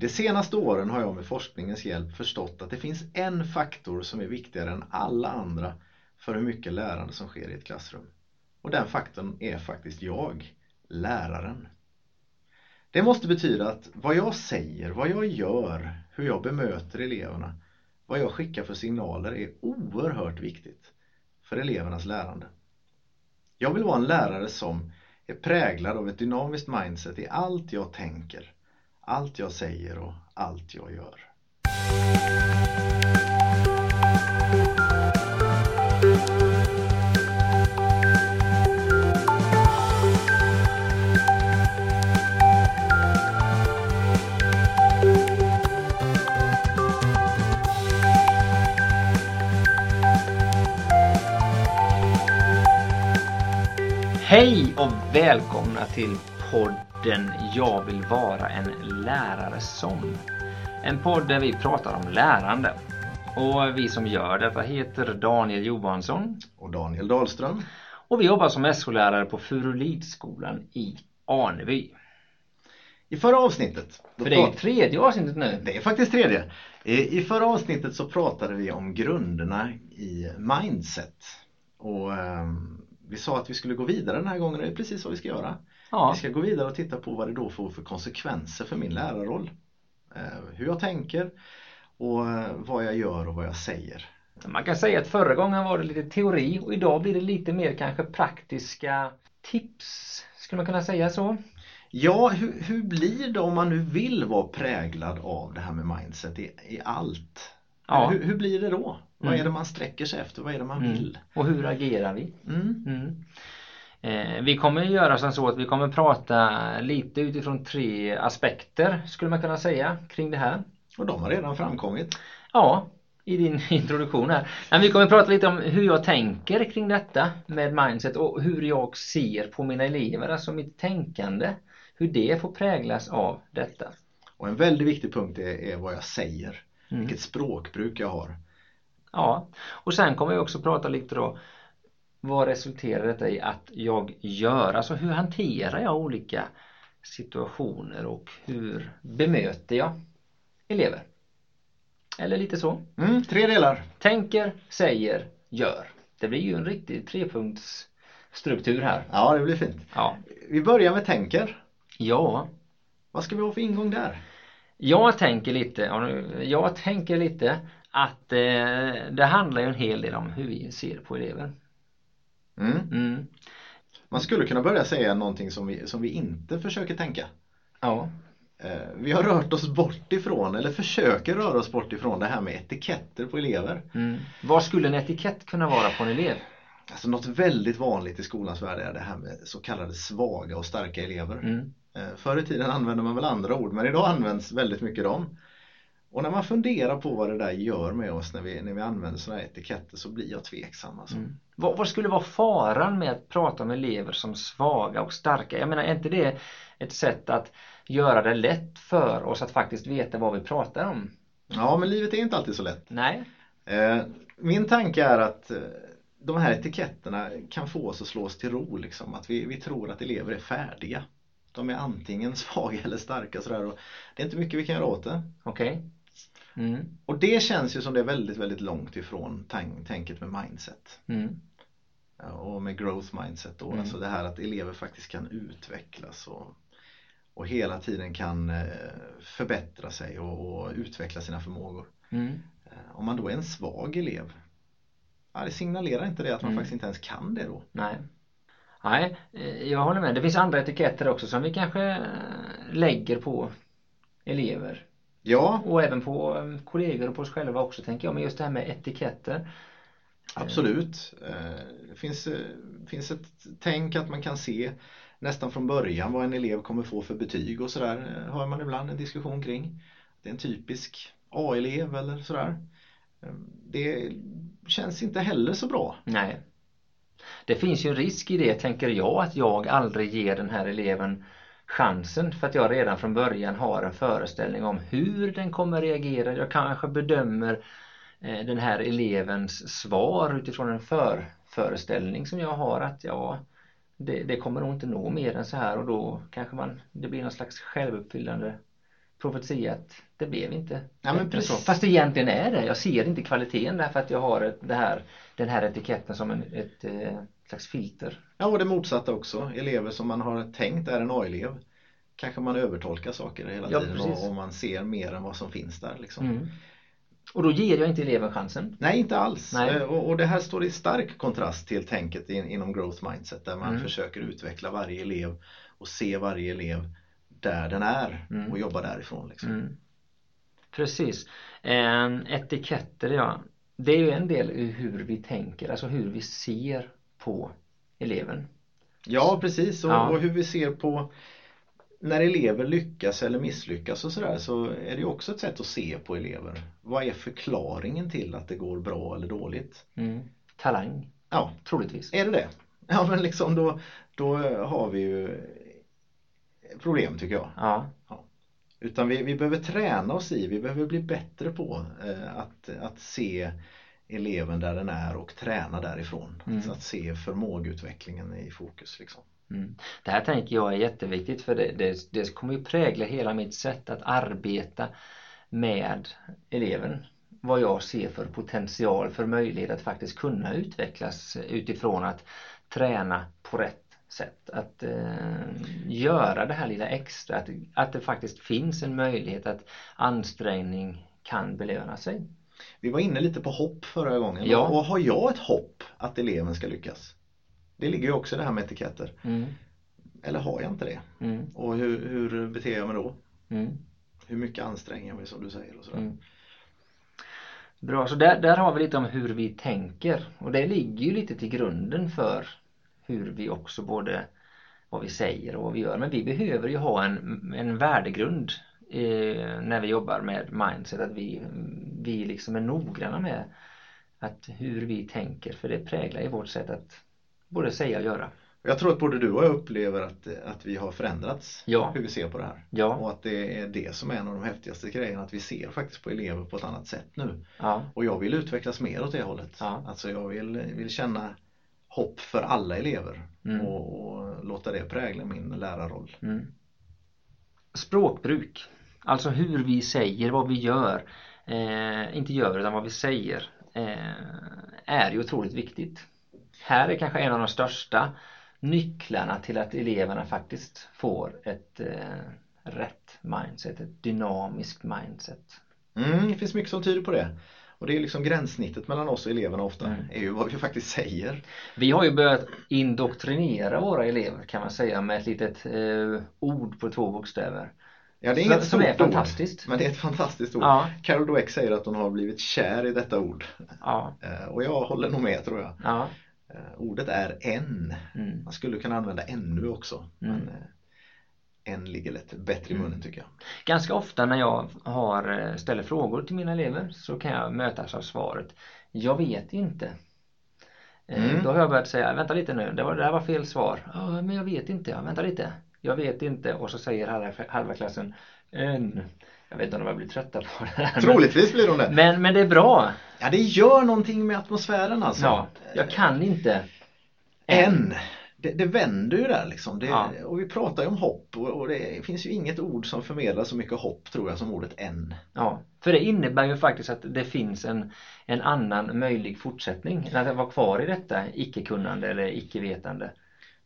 De senaste åren har jag med forskningens hjälp förstått att det finns en faktor som är viktigare än alla andra för hur mycket lärande som sker i ett klassrum. Och den faktorn är faktiskt jag, läraren. Det måste betyda att vad jag säger, vad jag gör, hur jag bemöter eleverna, vad jag skickar för signaler är oerhört viktigt för elevernas lärande. Jag vill vara en lärare som är präglad av ett dynamiskt mindset i allt jag tänker, allt jag säger och allt jag gör. Hej och välkomna till podden Jag vill vara en lärare som. En podd där vi pratar om lärande. Och vi som gör detta heter Daniel Johansson. Och Daniel Dahlström. Och vi jobbar som SO-lärare på Furulidskolan i Aneby. I förra avsnittet. För det är tredje avsnittet nu. Det är faktiskt tredje. I förra avsnittet så pratade vi om grunderna i mindset. Och um, vi sa att vi skulle gå vidare den här gången och det är precis vad vi ska göra. Ja. Vi ska gå vidare och titta på vad det då får för konsekvenser för min lärarroll. Eh, hur jag tänker och eh, vad jag gör och vad jag säger. Man kan säga att förra gången var det lite teori och idag blir det lite mer kanske praktiska tips. Skulle man kunna säga så? Ja, hur, hur blir det om man nu vill vara präglad av det här med mindset i, i allt? Ja. Hur, hur blir det då? Vad Mm. är det man sträcker sig efter? Vad är det man Mm. vill? Och hur agerar vi? Mm. Eh, vi kommer göra som så att vi kommer prata lite utifrån tre aspekter skulle man kunna säga kring det här. Och de har redan framkommit. Ja, i din introduktion här. Men vi kommer prata lite om hur jag tänker kring detta med mindset och hur jag ser på mina elever, alltså mitt tänkande. Hur det får präglas av detta. Och en väldigt viktig punkt är, är vad jag säger. Mm. Vilket språkbruk jag har. Ja, och sen kommer jag också prata lite då vad resulterar detta i att jag gör? Alltså hur hanterar jag olika situationer och hur bemöter jag elever? Eller lite så. Mm, tre delar. Tänker, säger, gör. Det blir ju en riktig trepunktsstruktur här. Ja, det blir fint. Ja. Vi börjar med tänker. Ja, Vad ska vi ha för ingång där? jag tänker lite, jag tänker lite att eh, det handlar ju en hel del om hur vi ser på elever. Mm. Mm. Man skulle kunna börja säga någonting som vi, som vi inte försöker tänka. Ja. Eh, Vi har rört oss bort ifrån, eller försöker röra oss bort ifrån det här med etiketter på elever. Mm. Vad skulle en etikett kunna vara på en elev? Alltså något väldigt vanligt i skolans värld är det här med så kallade svaga och starka elever. Mm. Eh, Förr i tiden använde man väl andra ord men idag används väldigt mycket dem. Och när man funderar på vad det där gör med oss när vi, när vi använder sådana här etiketter så blir jag tveksam. Alltså. Mm. Vad, vad skulle vara faran med att prata om elever som svaga och starka? Jag menar, är inte det ett sätt att göra det lätt för oss att faktiskt veta vad vi pratar om? Ja men livet är inte alltid så lätt. Nej? Eh, Min tanke är att eh, de här etiketterna kan få oss att slå oss till ro. Liksom. Att vi, vi tror att elever är färdiga. De är antingen svaga eller starka. Sådär. Och det är inte mycket vi kan göra åt det. Okej? Mm. Och det känns ju som det är väldigt, väldigt långt ifrån tank, tänket med mindset. Mm. Och med growth mindset då. Mm. Alltså det här att elever faktiskt kan utvecklas och, och hela tiden kan eh, förbättra sig och, och utveckla sina förmågor. Mm. Eh, Om man då är en svag elev, ja, det signalerar inte det att man Mm. faktiskt inte ens kan det då? Nej. Nej, eh, jag håller med. Det finns andra etiketter också som vi kanske lägger på elever. Ja, Och även på eh, kollegor och på oss själva också tänker jag. Men just det här med etiketter. absolut. Eh, Det finns, eh, finns ett tänk att man kan se nästan från början vad en elev kommer få för betyg och sådär. Hör man ibland en diskussion kring. Det är en typisk A-elev eller sådär. Det känns inte heller så bra. Nej. Det finns ju en risk i det, tänker jag, att jag aldrig ger den här eleven chansen för att jag redan från början har en föreställning om hur den kommer reagera. Jag kanske bedömer eh, den här elevens svar utifrån en för, föreställning som jag har att ja, det, det kommer nog inte nå mer än så här och då kanske man, det blir någon slags självuppfyllande profetia att det blev inte Ja, men bättre så. precis. Fast det egentligen är det. Jag ser inte kvaliteten därför att jag har ett, det här, den här etiketten som en, ett eh, slags filter. Ja, och det motsatta också. Elever som man har tänkt är en A-elev. Kanske man övertolkar saker hela Ja, tiden precis. och, man ser mer än vad som finns där. Liksom. Mm. Och då ger jag inte eleven chansen. Nej, inte alls. Nej. Eh, Och, och det här står i stark kontrast till tänket in, inom growth mindset där man Mm. försöker utveckla varje elev och se varje elev där den är Mm. och jobba därifrån. Liksom. Mm. Precis. Etiketter, ja. Det är ju en del i hur vi tänker, alltså hur vi ser på eleven. Ja, precis. Och, Ja. och hur vi ser på när elever lyckas eller misslyckas och sådär så är det ju också ett sätt att se på elever. Vad är förklaringen till att det går bra eller dåligt? Mm. Talang, Ja, troligtvis. är det det? Ja, men liksom då, då har vi ju problem tycker jag. Ja. Utan vi, vi behöver träna oss i, vi behöver bli bättre på eh, att, att se eleven där den är och träna därifrån. Mm. Så att se förmågeutvecklingen i fokus. Liksom. Mm. Det här tänker jag är jätteviktigt för det, det, det kommer ju prägla hela mitt sätt att arbeta med eleven. Vad jag ser för potential, för möjlighet att faktiskt kunna utvecklas utifrån att träna på rätt sätt. Att eh, göra det här lilla extra, att, att det faktiskt finns en möjlighet att ansträngning kan belöna sig. Vi var inne lite på hopp förra gången. Ja. Och har jag ett hopp att eleven ska lyckas? Det ligger ju också i det här med etiketter. Mm, Eller har jag inte det? mm, Och hur, hur beter jag mig då? mm. Hur mycket anstränger jag mig som du säger och sådär. Mm. Bra, så där, där har vi lite om hur vi tänker och det ligger ju lite till grunden för hur vi också både vad vi säger och vad vi gör. Men vi behöver ju ha en, en värdegrund eh, när vi jobbar med mindset, att vi, vi liksom är noggranna med att hur vi tänker för det präglar ju vårt sätt att både säga och göra. Jag tror att både du och jag upplever att, att vi har förändrats Ja. hur vi ser på det här. Ja, Och att det är det som är en av de häftigaste grejerna, att vi ser faktiskt på elever på ett annat sätt nu. ja, Och jag vill utvecklas mer åt det hållet. Ja. Alltså jag vill, vill känna hopp för alla elever Mm. och, och låta det prägla min lärarroll. Mm. Språkbruk, alltså hur vi säger, vad vi gör, eh, inte gör utan vad vi säger, eh, är ju otroligt viktigt. Här är kanske en av de största nycklarna till att eleverna faktiskt får ett eh, rätt mindset, ett dynamiskt mindset. Mm, det finns mycket som tyder på det. Och det är liksom gränssnittet mellan oss och eleverna ofta, Mm. är ju vad vi faktiskt säger. Vi har ju börjat indoktrinera våra elever kan man säga med ett litet eh, ord på två bokstäver. Ja, det är inget som är stort ord, fantastiskt. men det är ett fantastiskt ord. Ja, Carol Dweck säger att hon har blivit kär i detta ord. ja, Eh, Och jag håller nog med tror jag. ja. Eh, Ordet är en. Mm. Man skulle kunna använda ännu också. Men Mm. eh, en ligger lätt bättre i munnen tycker jag. Ganska ofta när jag har, ställer frågor till mina elever så kan jag mötas av svaret Jag vet inte. Mm. Då har jag börjat säga, vänta lite nu, det, var, det här var fel svar. Ja, men jag vet inte, ja, vänta lite. Jag vet inte och så säger halva, halva klassen en. Jag vet inte om de blivit trötta på det här. Troligtvis blir de det. Men, men det är bra. Ja, det gör någonting med atmosfären alltså. Ja, jag kan inte. En. Det, det vänder ju där liksom. Det, Ja. Och vi pratar ju om hopp och, och det finns ju inget ord som förmedlar så mycket hopp tror jag som ordet en. Ja, för det innebär ju faktiskt att det finns en, en annan möjlig fortsättning än att vara kvar i detta icke-kunnande eller icke-vetande.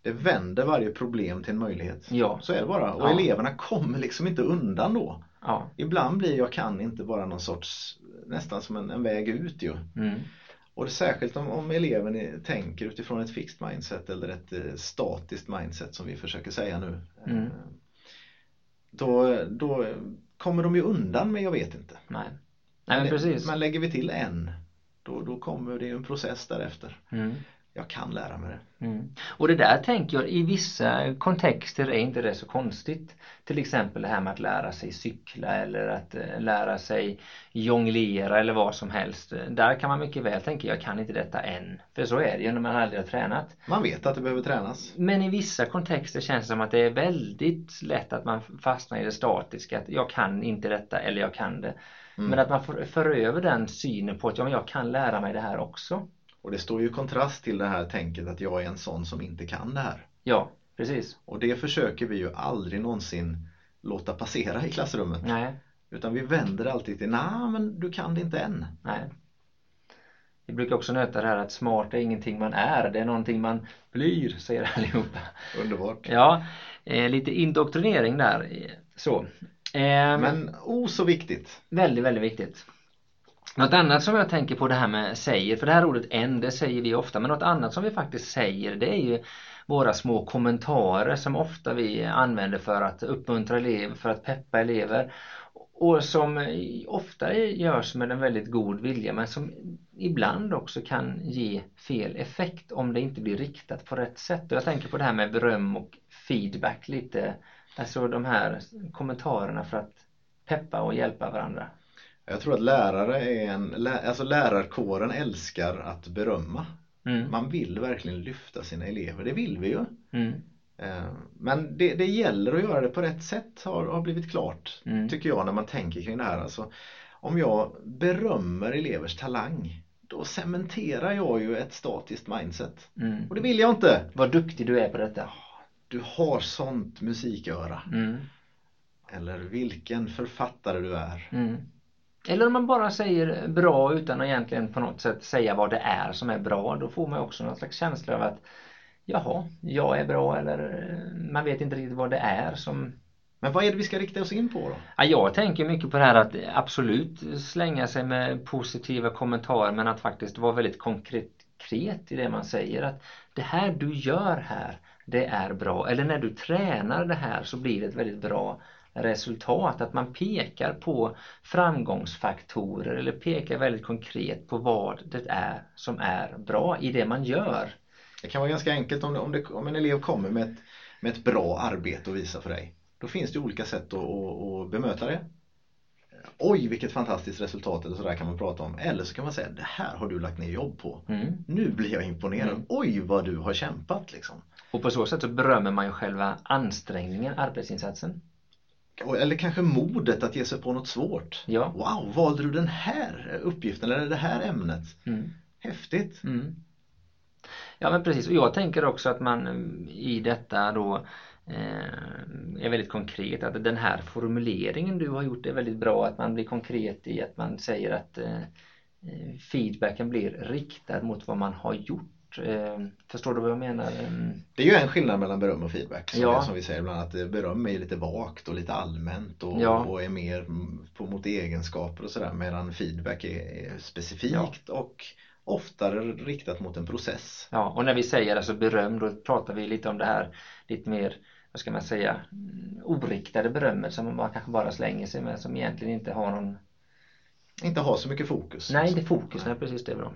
Det vänder varje problem till en möjlighet. Ja, Så är det bara. Och Ja. eleverna kommer liksom inte undan då. ja. Ibland blir jag kan inte bara någon sorts nästan som en, en väg ut ju. Mm. Och det, särskilt om, om eleven är, tänker utifrån ett fixed mindset eller ett eh, statiskt mindset som vi försöker säga nu. Mm. Eh, Då, då kommer de ju undan med jag vet inte. Nej. Nej men precis. Men lägger vi till en då, då kommer det ju en process därefter. Mm. Jag kan lära mig det. Mm. Och det där tänker jag i vissa kontexter är inte det så konstigt. Till exempel det här med att lära sig cykla eller att eh, lära sig jonglera eller vad som helst. Där kan man mycket väl tänka jag kan inte detta än. För så är det ju när man aldrig har tränat. Man vet att det behöver tränas. Men i vissa kontexter känns det som att det är väldigt lätt att man fastnar i det statiska. Att jag kan inte detta eller jag kan det. Mm. Men att man får, för över den synen på att ja, men jag kan lära mig det här också. Och det står ju i kontrast till det här tänket att jag är en sån som inte kan det här. Ja, precis. Och det försöker vi ju aldrig någonsin låta passera i klassrummet. Nej, Utan vi vänder alltid till, nej men du kan det inte än. nej. Vi brukar också nöta det här att smart är ingenting man är, det är någonting man blir, säger allihopa. Underbart. Ja, eh, lite indoktrinering där. Så. Eh, Men oh så viktigt. Väldigt, väldigt viktigt. Något annat som jag tänker på det här med säger, för det här ordet en, det säger vi ofta, men något annat som vi faktiskt säger det är ju våra små kommentarer som ofta vi använder för att uppmuntra elever, för att peppa elever och som ofta görs med en väldigt god vilja men som ibland också kan ge fel effekt om det inte blir riktat på rätt sätt. Och jag tänker på det här med beröm och feedback lite, alltså de här kommentarerna för att peppa och hjälpa varandra. Jag tror att lärare är en, alltså lärarkåren älskar att berömma. Mm. Man vill verkligen lyfta sina elever, det vill vi ju. Mm. Eh, Men det, det gäller att göra det på rätt sätt har, har blivit klart, Mm. tycker jag, när man tänker kring det här. Alltså, om jag berömmer elevers talang, då cementerar jag ju ett statiskt mindset. Mm. Och det vill jag inte! Vad duktig du är på detta. Du har sånt musiköra. Mm. Eller vilken författare du är. Eller om man bara säger bra utan att egentligen på något sätt säga vad det är som är bra. Då får man också någon slags känsla av att Jaha, jag är bra eller eh, man vet inte riktigt vad det är som Men vad är det vi ska rikta oss in på då? Ja, jag tänker mycket på det här att absolut slänga sig med positiva kommentarer men att faktiskt vara väldigt konkret i det man säger att det här du gör här det är bra eller när du tränar det här så blir det ett väldigt bra resultat att man pekar på framgångsfaktorer eller pekar väldigt konkret på vad det är som är bra i det man gör. Det kan vara ganska enkelt om, det, om, det, om en elev kommer med ett, med ett bra arbete att visa för dig. Då finns det olika sätt att, att, att bemöta det. Oj vilket fantastiskt resultat eller sådär kan man prata om. Eller så kan man säga det här har du lagt ner jobb på. Mm. Nu blir jag imponerad. Mm. Oj vad du har kämpat liksom. Och på så sätt så berömmer man ju själva ansträngningen, arbetsinsatsen. Eller kanske modet att ge sig på något svårt. Ja. Wow, valde du den här uppgiften eller det här ämnet? Mm. Häftigt. Mm. Ja men precis och jag tänker också att man mm, i detta då eh, är väldigt konkret att den här formuleringen du har gjort är väldigt bra att man blir konkret i att man säger att eh, eh, feedbacken blir riktad mot vad man har gjort. Eh, förstår du vad jag menar? Mm. Det är ju en skillnad mellan beröm och feedback. Som, Ja. som vi säger ibland att beröm är lite vagt och lite allmänt och, Ja. och är mer på, mot egenskaper och sådär. Medan feedback är, specifikt och oftare riktat mot en process. Ja och när vi säger alltså beröm då pratar vi lite om det här lite mer vad ska man säga mm, oriktade berömmet som man kanske bara slänger sig med som egentligen inte har någon Inte ha så mycket fokus. Nej, det är fokus, nej precis det är bra.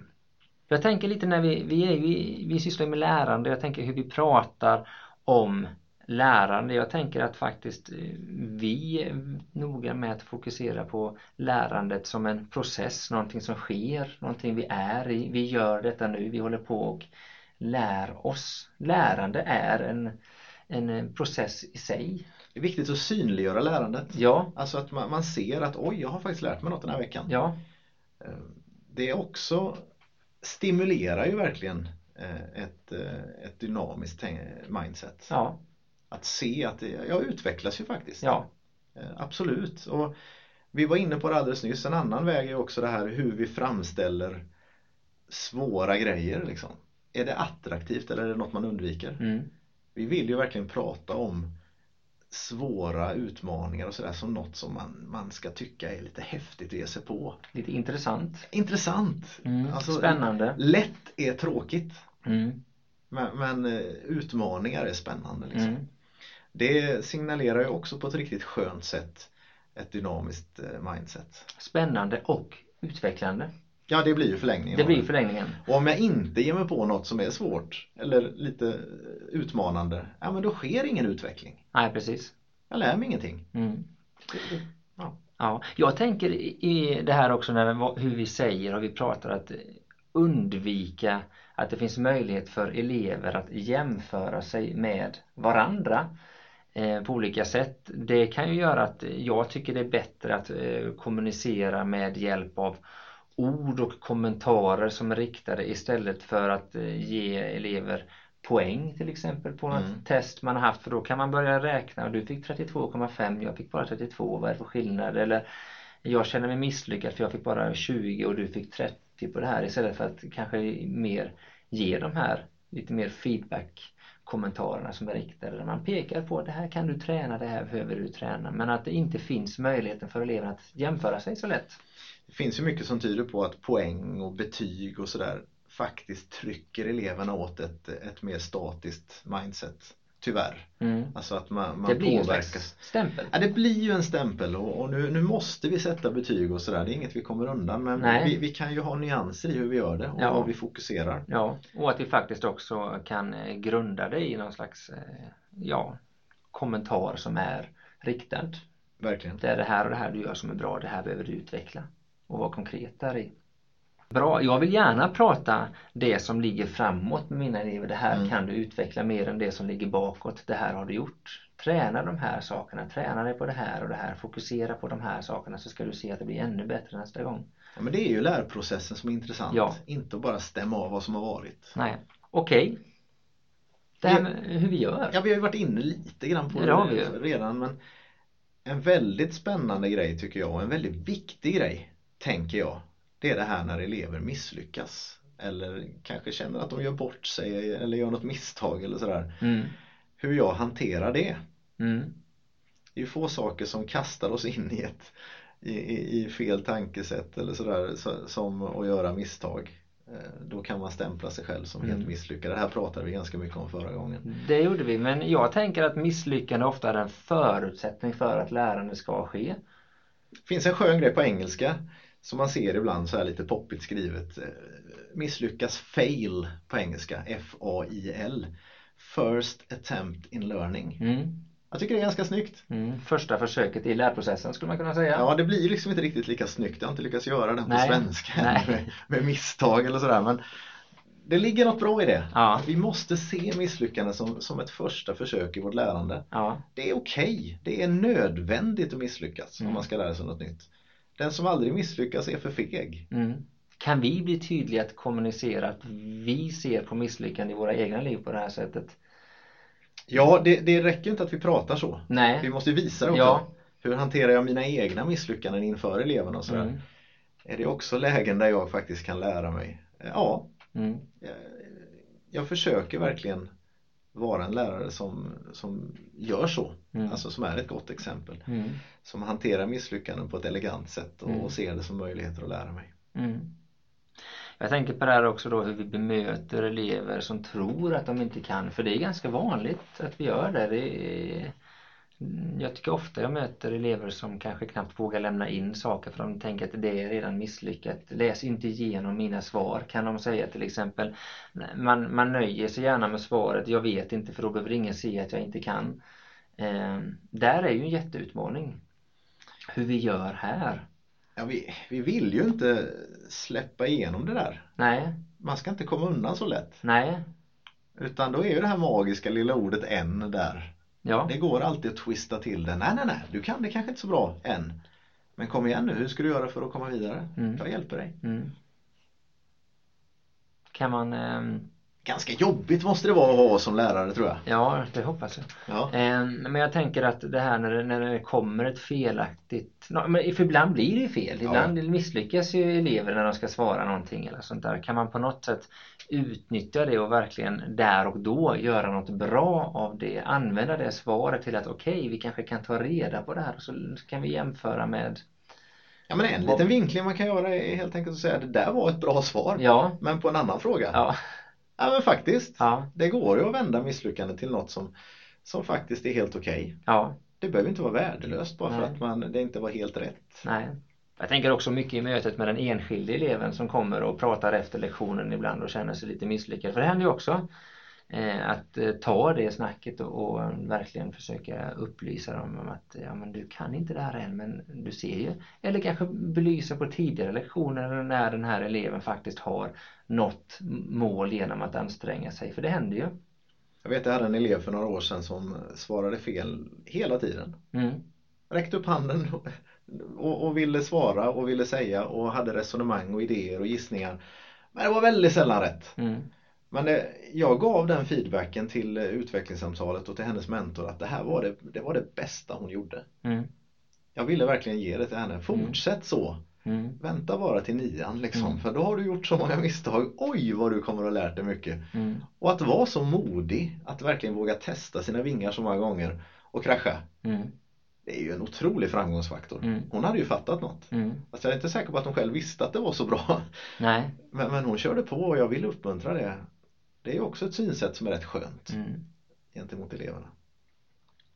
Jag tänker lite när vi, vi, är, vi, vi sysslar med lärande, jag tänker hur vi pratar om lärande. Jag tänker att faktiskt eh, vi är noga med att fokusera på lärandet som en process, någonting som sker, någonting vi är i. Vi gör detta nu, vi håller på och lär oss. Lärande är en, en eh, process i sig. Det är viktigt att synliggöra lärandet. Ja, Alltså att man, man ser att oj, jag har faktiskt lärt mig något den här veckan. ja, Eh, Det är också stimulerar ju verkligen eh, ett, eh, ett dynamiskt mindset. ja, Att se att det, jag utvecklas ju faktiskt. ja, Eh, Absolut. Och vi var inne på det alldeles nyss. En annan väg är också det här hur vi framställer svåra grejer. Liksom. Är det attraktivt eller är det något man undviker? mm, Vi vill ju verkligen prata om svåra utmaningar och sådär som något som man, man ska tycka är lite häftigt att ge sig på. lite intressant. Intressant! Mm, Alltså, spännande. Lätt är tråkigt. Mm, Men, men eh, utmaningar är spännande. Liksom. mm. Det signalerar ju också på ett riktigt skönt sätt ett dynamiskt eh, mindset. Spännande och utvecklande. Ja, det blir ju förlängningen. Det blir förlängningen. Och om jag inte ger mig på något som är svårt eller lite utmanande, ja men då sker ingen utveckling. Nej, precis. Jag lär mig ingenting. Mm. Ja. Ja, jag tänker i det här också när hur vi säger och vi pratar att undvika att det finns möjlighet för elever att jämföra sig med varandra eh, på olika sätt. Det kan ju göra att jag tycker det är bättre att eh, kommunicera med hjälp av ord och kommentarer som är riktade istället för att eh, ge elever poäng till exempel på något Mm. test man har haft. För då kan man börja räkna. Och du fick 32,5 jag fick bara 32 vad är det för skillnad? Eller jag känner mig misslyckad för jag fick bara 20 och du fick 30 på det här. Istället för att kanske mer ge de här lite mer feedback kommentarerna som är riktade. Där man pekar på det här kan du träna, det här behöver du träna. Men att det inte finns möjligheten för eleven att jämföra sig så lätt. Det finns ju mycket som tyder på att poäng och betyg och sådär faktiskt trycker eleverna åt ett, ett mer statiskt mindset. Tyvärr. Mm. Alltså att man, man Det blir ju en påverkas. slags stämpel. Ja, det blir ju en stämpel och, och nu, nu måste vi sätta betyg och sådär. Det är inget vi kommer undan men vi, vi kan ju ha nyanser i hur vi gör det och Ja. vad vi fokuserar. Ja, och att vi faktiskt också kan eh, grunda det i någon slags eh, ja, kommentar som är riktad. Verkligen. Det är det här och det här du gör som är bra, det här behöver du utveckla och vara konkret där i. Bra, jag vill gärna prata det som ligger framåt med mina elever. Det här Mm. kan du utveckla mer än det som ligger bakåt. Det här har du gjort. Träna de här sakerna, träna dig på det här och det här. Fokusera på de här sakerna så ska du se att det blir ännu bättre nästa gång. Ja, men det är ju lärprocessen som är intressant. Ja. Inte att bara stämma av vad som har varit. Nej, okej. Det här med hur vi gör. Ja, vi har ju varit inne lite grann på det ju. redan men en väldigt spännande grej tycker jag och en väldigt viktig grej tänker jag. Det är det här när elever misslyckas eller kanske känner att de gör bort sig eller gör något misstag eller sådär. Mm. Hur jag hanterar det. Mm. Det är få saker som kastar oss in i ett i, i, fel tankesätt eller sådär så, som att göra misstag. Eh, Då kan man stämpla sig själv som helt Mm. misslyckad. Det här pratade vi ganska mycket om förra gången. Det gjorde vi, men jag tänker att misslyckande ofta är en förutsättning för att lärande ska ske. Det finns en skön grej på engelska som man ser ibland så här lite poppigt skrivet. Eh, Misslyckas fail på engelska, F-A-I-L. First attempt in learning. Mm. Jag tycker det är ganska snyggt. Mm. Första försöket i lärprocessen skulle man kunna säga. Ja, det blir liksom inte riktigt lika snyggt. Jag har inte lyckats göra den på Nej. svenska med, med misstag eller sådär. Men det ligger något bra i det. Ja. Vi måste se misslyckande som, som ett första försök i vårt lärande. Ja. Det är okej. Det är nödvändigt att misslyckas Mm. om man ska lära sig något nytt. Den som aldrig misslyckas är för feg. Mm. Kan vi bli tydliga att kommunicera att vi ser på misslyckande i våra egna liv på det här sättet? Ja, det, det räcker inte att vi pratar så. Vi Nej. måste visa också. Ja. Hur hanterar jag mina egna misslyckanden inför eleverna och sådär. Mm. Är det också lägen där jag faktiskt kan lära mig? Ja, Mm. jag, jag försöker verkligen vara en lärare som, som gör så. Mm. Alltså som är ett gott exempel. Mm. Som hanterar misslyckanden på ett elegant sätt och, Mm. ser det som möjligheter att lära mig. Mm. Jag tänker på det här också då hur vi bemöter elever som tror att de inte kan för det är ganska vanligt att vi gör det. det är... Mm, Jag tycker ofta jag möter elever som kanske knappt vågar lämna in saker för de tänker att det är redan misslyckat. Läs inte igenom mina svar kan de säga till exempel. Man, man nöjer sig gärna med svaret jag vet inte för då behöver ingen se att jag inte kan. Eh, där är ju en jätteutmaning. Hur vi gör här. Ja, vi, vi vill ju inte släppa igenom det där. Nej, Man ska inte komma undan så lätt. nej, Utan då är ju det här magiska lilla ordet än där. Ja. Det går alltid att twista till det. Nej, nej, nej, du kan det kanske inte så bra än. Men kom igen nu, hur ska du göra för att komma vidare? Mm. Jag hjälper dig. Mm. Kan man, ehm, Ganska jobbigt måste det vara att vara som lärare tror jag. ja det hoppas jag. Ja, Ehm, Men jag tänker att det här när det, när det kommer ett felaktigt, men för ibland blir det ju fel. Ibland misslyckas ju elever när de ska svara någonting eller sånt där. Kan man på något sätt utnyttja det och verkligen där och då göra något bra av det. Använda det svaret till att okej, vi kanske kan ta reda på det här och så kan vi jämföra med ja men en liten vinkling man kan göra är helt enkelt att säga att det där var ett bra svar. Ja, Men på en annan fråga. Ja, ja, men faktiskt. ja, Det går ju att vända misslyckande till något som, som faktiskt är helt okej. ja. Det behöver inte vara värdelöst bara för Nej. att man, det inte var helt rätt. Nej. Jag tänker också mycket i mötet med den enskilde eleven som kommer och pratar efter lektionen ibland och känner sig lite misslyckad. För det händer ju också. Eh, att eh, ta det snacket och, och verkligen försöka upplysa dem om att ja, men du kan inte det här än men du ser ju. Eller kanske belysa på tidigare lektioner när den här eleven faktiskt har nått mål genom att anstränga sig. För det händer ju. Jag vet jag hade en elev för några år sedan som svarade fel hela tiden. Mm. Räckte upp handen och, och ville svara och ville säga och hade resonemang och idéer och gissningar. Men det var väldigt sällan rätt. Mm. Men det, jag gav den feedbacken till eh, utvecklingssamtalet och till hennes mentor att det här var det, det, var det bästa hon gjorde. Mm. Jag ville verkligen ge det till henne. Fortsätt så. Mm. Vänta bara till nian liksom. Mm. För då har du gjort så många misstag. Oj vad du kommer att ha lärt dig mycket. Mm. Och att vara så modig. Att verkligen våga testa sina vingar så många gånger. Och krascha. Mm. Det är ju en otrolig framgångsfaktor. Mm. Hon hade ju fattat något. Mm. Fast jag är inte säker på att hon själv visste att det var så bra. Nej. Men, men hon körde på och jag vill uppmuntra det. Det är också ett synsätt som är rätt skönt Mm. gentemot eleverna.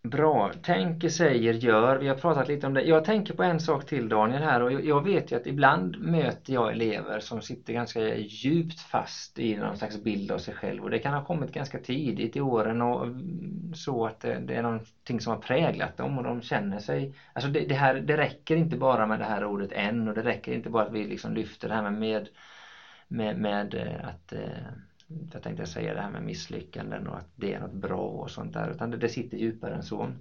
Bra. Tänker, säger, gör. Vi har pratat lite om det. Jag tänker på en sak till Daniel här och jag- vet ju att ibland möter jag elever som sitter ganska djupt fast i någon slags bild av sig själv och det kan ha kommit ganska tidigt i åren och så att det, är någonting som har präglat dem och de känner sig Alltså det, det här, det räcker inte bara med det här ordet än och det räcker inte bara att vi liksom lyfter det här med med, med, att eh, jag tänkte säga det här med misslyckanden och att det är något bra och sånt där utan det, det sitter djupare än så.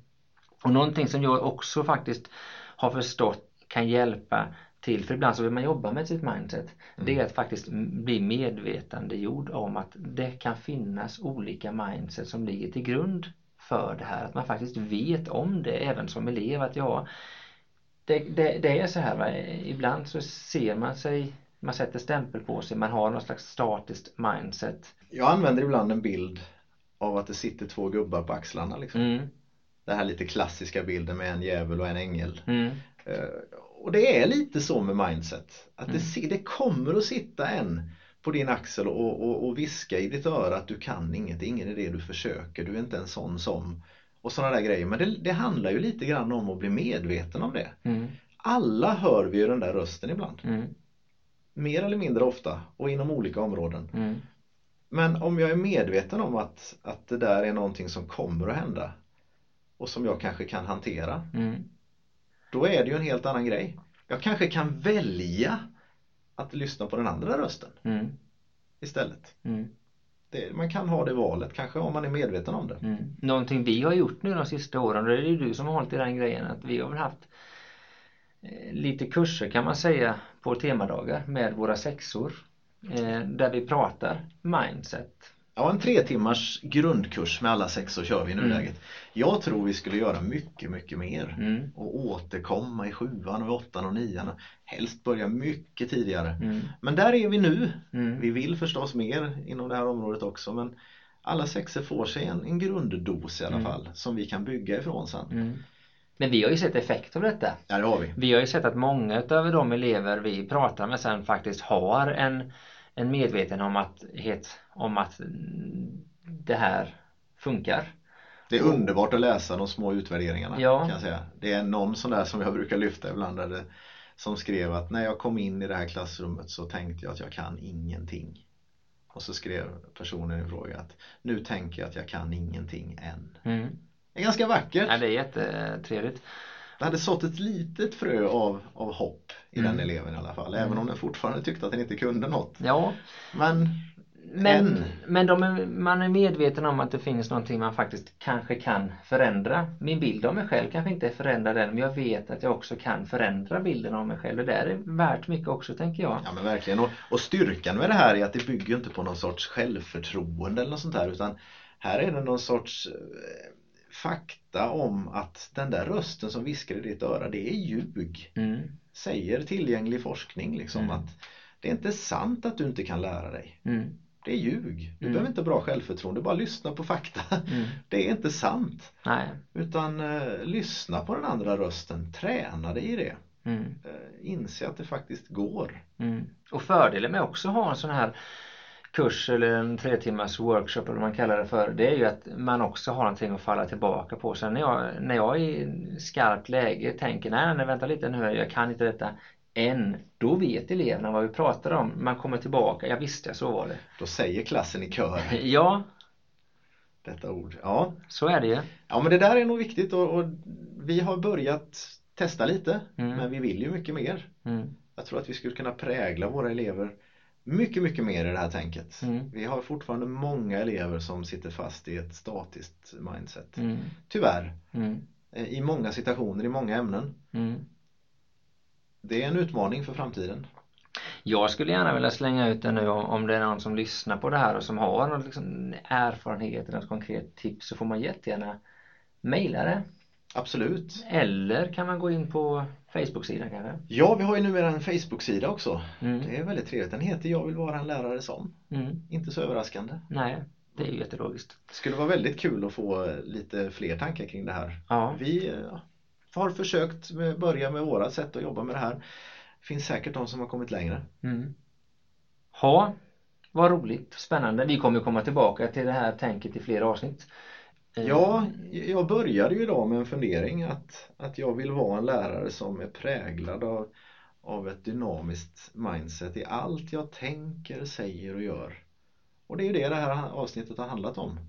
Och någonting som jag också faktiskt har förstått kan hjälpa till, för ibland så vill man jobba med sitt mindset, det är att faktiskt bli medvetandegjord om att det kan finnas olika mindset som ligger till grund för det här. Att man faktiskt vet om det även som elev att ja, det, det, det är så här va? ibland så ser man sig man sätter stämpel på sig, man har någon slags statiskt mindset. Jag använder ibland en bild av att det sitter två gubbar på axlarna. Liksom. Mm, Den här lite klassiska bilden med en djävul och en ängel. mm, Eh, Och det är lite så med mindset. Att det, Mm. si- det kommer att sitta en på din axel och, och, och viska i ditt öra att du kan inget, det är ingen idé du försöker, du är inte en sån som. Och sådana där grejer. Men det, det handlar ju lite grann om att bli medveten om det. mm, Alla hör vi ju den där rösten ibland. Mer eller mindre ofta och inom olika områden. mm, Men om jag är medveten om att, att det där är någonting som kommer att hända och som jag kanske kan hantera, mm, då är det ju en helt annan grej. Jag kanske kan välja att lyssna på den andra rösten mm, istället. mm. Det, man kan ha det valet kanske om man är medveten om det. Mm. Någonting vi har gjort nu de sista åren, och det är ju du som har hållit i den grejen, att vi har väl haft lite kurser kan man säga på temadagar med våra sexor. Eh, där vi pratar mindset. Ja, en tre timmars grundkurs med alla sexor kör vi i nuläget. Jag tror vi skulle göra mycket, mycket mer. Mm. Och återkomma i sjuan och åttan och nian. Helst börja mycket tidigare. Mm. Men där är vi nu. Mm. Vi vill förstås mer inom det här området också men alla sexor får sig en, en grunddos i alla Mm. fall som vi kan bygga ifrån sen. Men vi har ju sett effekt av detta. Ja det har vi. Vi har ju sett att många utav de elever vi pratar med sen faktiskt har en, en medveten om att, het, om att det här funkar. Det är underbart att läsa de små utvärderingarna Ja. kan jag säga. Det är någon sån där som jag brukar lyfta ibland det, som skrev att när jag kom in i det här klassrummet så tänkte jag att jag kan ingenting. Och så skrev personen i fråga att nu tänker jag att jag kan ingenting än. Mm. Det är ganska vackert. Ja, det är jättetrevligt. Det hade sått ett litet frö av, av hopp i Mm. den eleven i alla fall. Även om den fortfarande tyckte att den inte kunde något. Ja, Men men, En. men är, man är medveten om att det finns någonting man faktiskt kanske kan förändra. Min bild av mig själv kanske inte är förändrad än men jag vet att jag också kan förändra bilden av mig själv. Det där är värt mycket också tänker jag. Ja men verkligen. Och, och styrkan med det här är att det bygger inte på någon sorts självförtroende eller något sånt där utan här är det någon sorts eh, fakta om att den där rösten som viskar i ditt öra det är ljug. Mm. Säger tillgänglig forskning liksom Mm. att det är inte sant att du inte kan lära dig. Mm. Det är ljug. Du Mm. behöver inte bra självförtroende, bara lyssna på fakta. Mm. Det är inte sant. Nej. Utan eh, lyssna på den andra rösten, träna dig i det. Mm. Eh, inse att det faktiskt går. Och fördelen med också att ha en sån här kurs eller en tre timmars workshop eller vad man kallar det för det är ju att man också har någonting att falla tillbaka på. Sen när jag, när jag i skarpt läge tänker nej, nej vänta lite nu, jag kan inte detta än. Då vet eleverna vad vi pratar om. Man kommer tillbaka, jag visste så var det. Då säger klassen i kör Ja, detta ord. Ja, så är det ju. ja men det där är nog viktigt och, och vi har börjat testa lite Mm. men vi vill ju mycket mer. Mm. Jag tror att vi skulle kunna prägla våra elever mycket, mycket mer i det här tänket. Mm. Vi har fortfarande många elever som sitter fast i ett statiskt mindset. Mm. Tyvärr. Mm. Eh, I många situationer, i många ämnen. Mm. Det är en utmaning för framtiden. Jag skulle gärna vilja slänga ut det nu om, om det är någon som lyssnar på det här och som har någon liksom erfarenhet eller något konkret tips så får man jättegärna mejla det. Absolut. Eller kan man gå in på Facebook-sidan kanske? Ja, vi har ju numera en Facebook-sida också. Mm. Det är väldigt trevligt. Den heter Jag vill vara en lärare som. Mm. Inte så överraskande. Nej, det är ju jättelogiskt. Det skulle vara väldigt kul att få lite fler tankar kring det här. Ja. Vi eh, har försökt börja med våra sätt att jobba med det här. Det finns säkert de som har kommit längre. Mm. Ha, vad roligt, spännande. Vi kommer komma tillbaka till det här tänket i flera avsnitt. Eh, Ja, jag började ju idag med en fundering att, att jag vill vara en lärare som är präglad av, av ett dynamiskt mindset i allt jag tänker, säger och gör. Och det är ju det det här avsnittet har handlat om.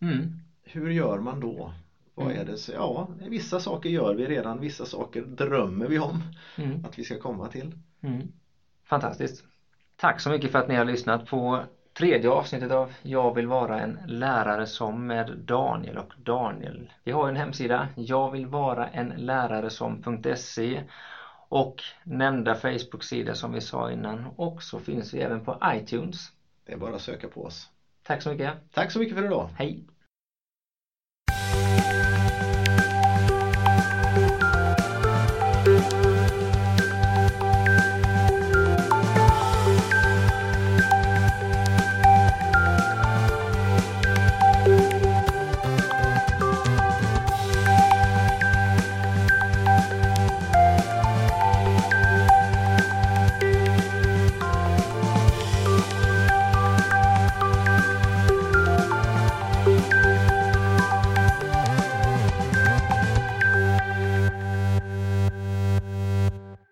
Mm. Hur gör man då? Vad Mm. är det? Så, ja, vissa saker gör vi redan, vissa saker drömmer vi om Mm. att vi ska komma till. Mm. Fantastiskt. Tack så mycket för att ni har lyssnat på tredje avsnittet av Jag vill vara en lärare som med Daniel och Daniel. Vi har en hemsida, jag vill vara en lärare som.se och nämnda Facebook-sida som vi sa innan och så finns vi även på iTunes. Det är bara att söka på oss. Tack så mycket. Tack så mycket för idag! Hej!